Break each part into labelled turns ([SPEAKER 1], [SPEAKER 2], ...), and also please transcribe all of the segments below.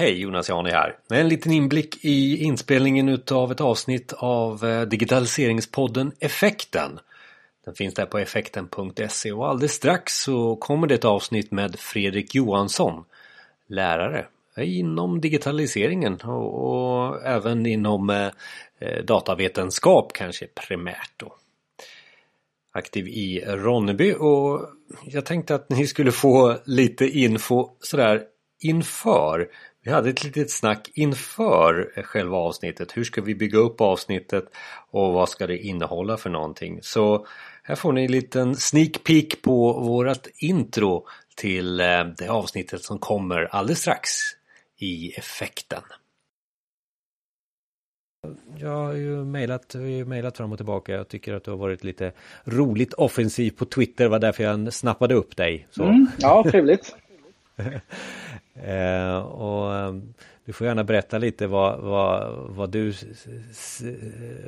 [SPEAKER 1] Hej, Jonas Jani här. Med en liten inblick i inspelningen utav ett avsnitt av eh, digitaliseringspodden Effekten. Den finns där på effekten.se och alldeles strax så kommer det ett avsnitt med Fredrik Johansson, lärare inom digitaliseringen och, och även inom eh, eh datavetenskap kanske primärt då. Aktiv i Ronneby och jag tänkte att ni skulle få lite info sådär inför vi hade ett litet snack inför själva avsnittet. Hur ska vi bygga upp avsnittet och vad ska det innehålla för någonting? Så här får ni en liten sneak peek på vårat intro till eh, det avsnittet som kommer alldeles strax i effekten. Jag har ju mejlat, mejlat fram och tillbaka. Jag tycker att du har varit lite roligt offensiv på Twitter. Det var därför jag snappade upp dig.
[SPEAKER 2] Mm, ja, trevligt.
[SPEAKER 1] Eh, och eh, du får gärna berätta lite vad, vad, vad, du,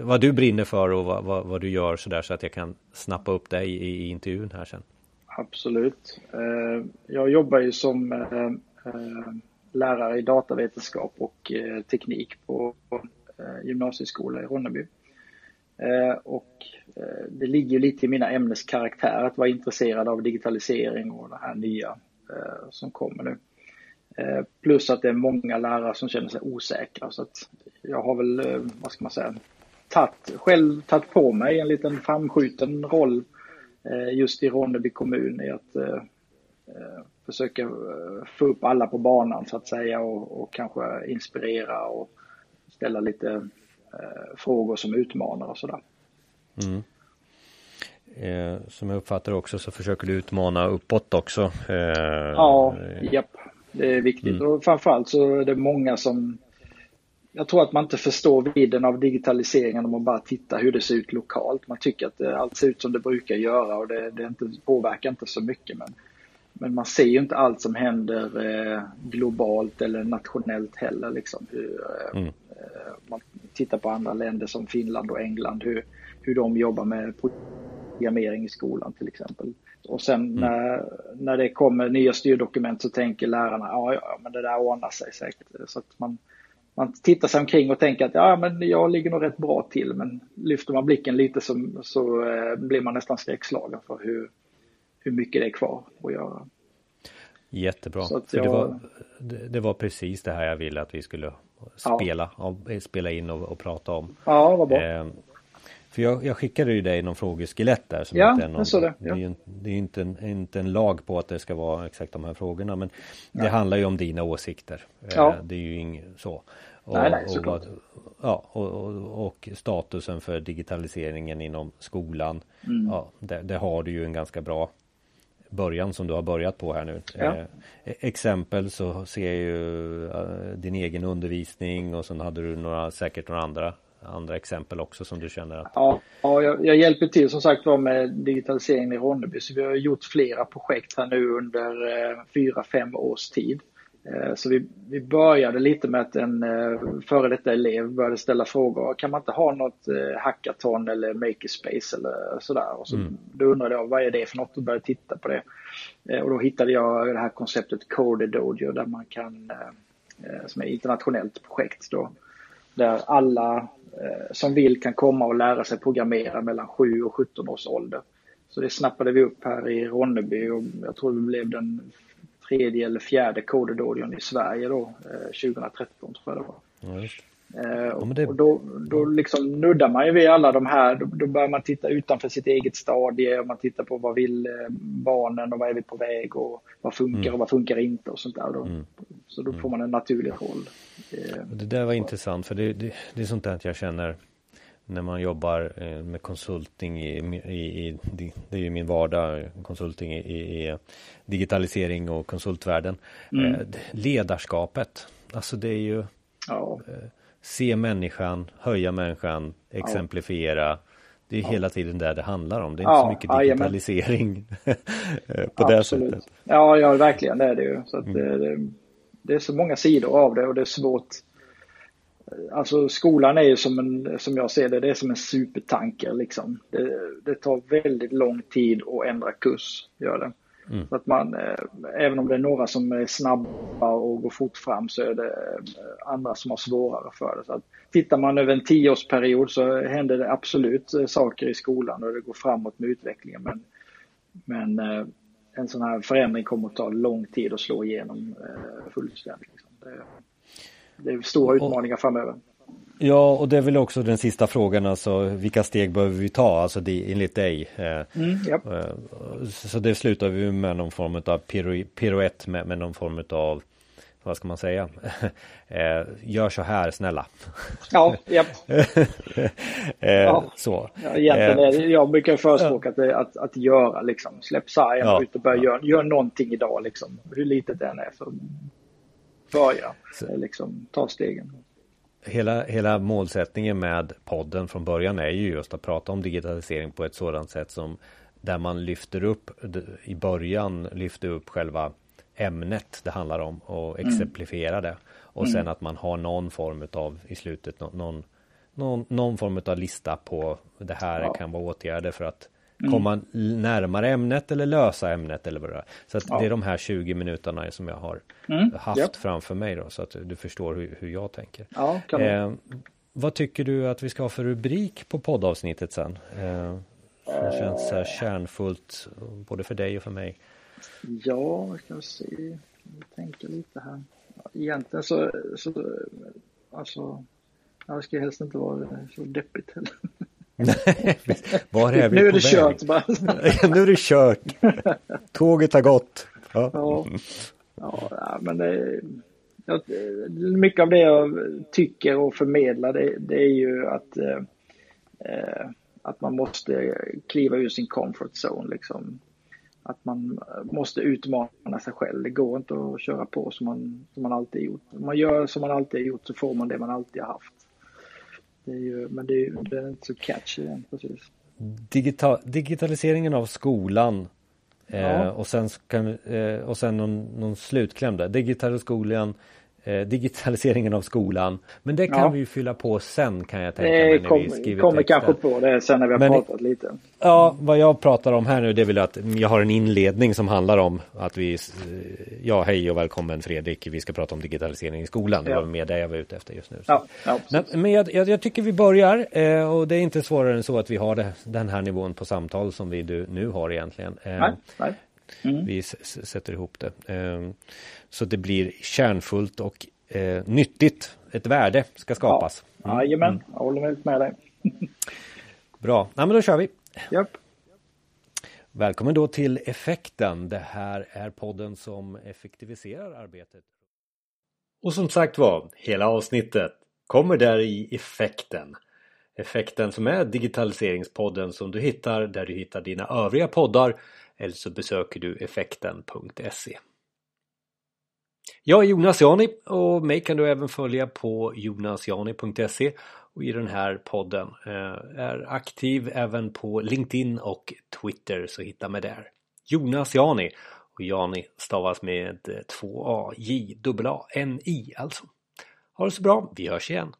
[SPEAKER 1] vad du brinner för och vad, vad, vad du gör sådär så att jag kan snappa upp dig i, i intervjun här sen.
[SPEAKER 2] Absolut. Eh, jag jobbar ju som eh, eh lärare i datavetenskap och eh, teknik på gymnasieskola i Ronneby. Och det ligger lite i mina ämneskaraktär att vara intresserad av digitalisering och det här nya som kommer nu. Eh, plus att det är många lärare som känner sig osäkra. Så att jag har väl, eh, vad ska man säga, tatt, själv tagit på mig en liten framskjuten roll eh, just i Ronneby kommun i att försöka få upp alla på banan så att säga och, och kanske inspirera och ställa lite frågor som utmanar och sådär. Mm.
[SPEAKER 1] Eh, som jag uppfattar också så försöker du utmana uppåt också.
[SPEAKER 2] Eh, ja, japp. Det är viktigt mm. och framförallt så är det många som jag tror att man inte förstår vidden av digitaliseringen om man bara tittar hur det ser ut lokalt. Man tycker att allt ser ut som det brukar göra och det, det inte, påverkar inte så mycket. Men, men man ser ju inte allt som händer eh, globalt eller nationellt heller. Liksom. Hur, eh, mm. eh, man tittar på andra länder som Finland och England, hur, hur de jobbar med programmering i skolan till exempel. Och sen mm. när, när det kommer nya styrdokument så tänker lärarna, ja, ja men det där ordnar sig säkert. Så att man, man tittar sig omkring och tänker att ja, men jag ligger nog rätt bra till. Men lyfter man blicken lite så, så eh, blir man nästan skräckslagen för hur, hur mycket det är kvar att göra.
[SPEAKER 1] Jättebra. Jag... För det, var, det, var precis det här jag ville att vi skulle spela, ja. spela in och, och prata om.
[SPEAKER 2] Ja, vad bra. Eh,
[SPEAKER 1] för jag, jag skickade ju dig någon frågeskelett där. Som
[SPEAKER 2] ja, inte är någon, jag såg det.
[SPEAKER 1] Ja. Det är ju det är inte, en, inte en lag på att det ska vara exakt de här frågorna. Men ja. det handlar ju om dina åsikter. Eh, ja. Det är ju inget så.
[SPEAKER 2] Och, nej, nej, såklart.
[SPEAKER 1] Och, ja, och, och, och, statusen för digitaliseringen inom skolan. Mm. Ja, det, det, har du ju en ganska bra början som du har börjat på här nu. Ja. Eh, exempel så ser jag ju eh, din egen undervisning och sen hade du några, säkert några andra andra exempel också som du känner att...
[SPEAKER 2] Ja, ja jag, jag hjälper till som sagt var med digitaliseringen i Ronneby så vi har gjort flera projekt här nu under eh, fyra, fem års tid. Eh, så vi, vi började lite med att en eh, före detta elev började ställa frågor. Kan man inte ha något hackathon eller makerspace eller sådär? Och så, mm. Då undrade jag vad är det för något och började titta på det. Och då hittade jag det här konceptet Code Dojo där man kan, som är ett internationellt projekt då, där alla som vill kan komma och lära sig programmera mellan 7 och 17 års ålder. Så det snappade vi upp här i Ronneby och jag tror vi blev den tredje eller fjärde kodedodion i Sverige då, 2013 eh, tror jag det var. Ja, Eh, och, det... och då, då liksom nuddar man ju vid alla de här, då, då, börjar man titta utanför sitt eget stadie och man tittar på vad vill eh, barnen och vad är vi på väg och vad funkar mm. och vad funkar inte och sånt där. Då. Mm. Så då får man en naturlig roll.
[SPEAKER 1] Eh, det där var intressant för det, det, det är sånt där att jag känner när man jobbar eh, med konsulting i, i, i det är ju min vardag, konsulting i, i digitalisering och konsultvärlden. Mm. Ledarskapet, alltså det är ju ja se människan, höja människan, exemplifiera. Det är ja. hela tiden det det handlar om. Det är inte ja, så mycket digitalisering på det sättet.
[SPEAKER 2] Ja, ja, verkligen det är det ju. Så mm. det, det, är så många sidor av det och det är svårt. Alltså skolan är ju som en, som jag ser det, det är som en supertanker liksom. Det, det tar väldigt lång tid att ändra kurs, gör det. Mm. Så att man, eh, även om det är några som är snabba och går fort fram så är det eh, andra som har svårare för det. Så att, tittar man över en tioårsperiod så händer det absolut eh, saker i skolan och det går framåt med utvecklingen. Men, men en sån här förändring kommer att ta lång tid att slå igenom fullständigt. Liksom. Det, det är stora utmaningar framöver.
[SPEAKER 1] Ja, och det är väl också den sista frågan, alltså vilka steg behöver vi ta, alltså det, enligt dig?
[SPEAKER 2] Eh, mm, yep.
[SPEAKER 1] Så det slutar vi med någon form av piruett med, med någon form av vad ska man säga? Eh, gör så här snälla.
[SPEAKER 2] Ja, japp.
[SPEAKER 1] ja. Så.
[SPEAKER 2] Ja, egentligen det, jag brukar förespråka att, att, att göra liksom. Släpp sargen ja. ut och börja ja. göra gör någonting idag liksom. Hur litet det än är. Så börja så. liksom ta stegen
[SPEAKER 1] hela, hela målsättningen med podden från början är ju just att prata om digitalisering på ett sådant sätt som där man lyfter upp i början lyfter upp själva ämnet det handlar om och mm. exemplifierar det. Och mm. sen att man har någon form av i slutet någon, någon, någon form av lista på det här ja. kan vara åtgärder för att mm. komma närmare ämnet eller lösa ämnet eller vad det är. Så att ja. det är de här 20 minuterna som jag har mm. haft yep. framför mig då så att du förstår hur, hur jag tänker.
[SPEAKER 2] Ja, eh,
[SPEAKER 1] vad tycker du att vi ska ha för rubrik på poddavsnittet sen? Eh, som känns så här kärnfullt både för dig och för mig.
[SPEAKER 2] Ja, vi ska se. Jag tänker lite här. Egentligen så, så alltså, det ska helst inte vara så deppigt heller.
[SPEAKER 1] Nej, var är vi
[SPEAKER 2] Nu är det kört bara.
[SPEAKER 1] nu är det kört. Tåget har gått.
[SPEAKER 2] Ja, ja, ja men det, ja, mycket av det jag tycker och förmedlar det, det är ju att, eh, att man måste kliva ur sin comfort zone liksom. Att man måste utmana sig själv. Det går inte att köra på som man, som man alltid gjort. Om man gör som man alltid gjort så får man det man alltid har haft. Det är ju, men det är, det är inte så catchy än precis.
[SPEAKER 1] Digital, digitaliseringen av skolan eh, ja. och sen, kan, eh, och sen någon, någon slutkläm där. Digitaliseringen eh, digitaliseringen av skolan. Men det kan ja. vi ju fylla på sen kan jag tänka mig.
[SPEAKER 2] Kom, kommer kanske på det sen när vi har Men, pratat lite.
[SPEAKER 1] Ja, vad jag pratar om här nu det är väl att jag har en inledning som handlar om att vi, ja hej och välkommen Fredrik, vi ska prata om digitalisering i skolan. Det var mer det jag var ute efter just nu.
[SPEAKER 2] Ja, ja,
[SPEAKER 1] men jag, jag, jag, tycker vi börjar eh, och det är inte svårare än så att vi har det, den här nivån på samtal som vi nu har egentligen.
[SPEAKER 2] Eh, nej, nej.
[SPEAKER 1] Mm. Vi sätter ihop det. Eh, så det blir kärnfullt och eh, nyttigt. Ett värde ska skapas.
[SPEAKER 2] Ja, jajamän, mm. jag håller helt med dig.
[SPEAKER 1] Bra, ja, men då kör vi.
[SPEAKER 2] Japp.
[SPEAKER 1] Välkommen då till Effekten. Det här är podden som effektiviserar arbetet. Och som sagt var, hela avsnittet kommer där i Effekten. Effekten som är digitaliseringspodden som du hittar där du hittar dina övriga poddar eller så besöker du effekten.se. Jag är Jonas Jani och mig kan du även följa på jonasjani.se och i den här podden Jag är aktiv även på LinkedIn och Twitter så hitta mig där. Jonas Jani och Jani stavas med eh, två A J A N I alltså. Ha det så bra, vi hörs igen!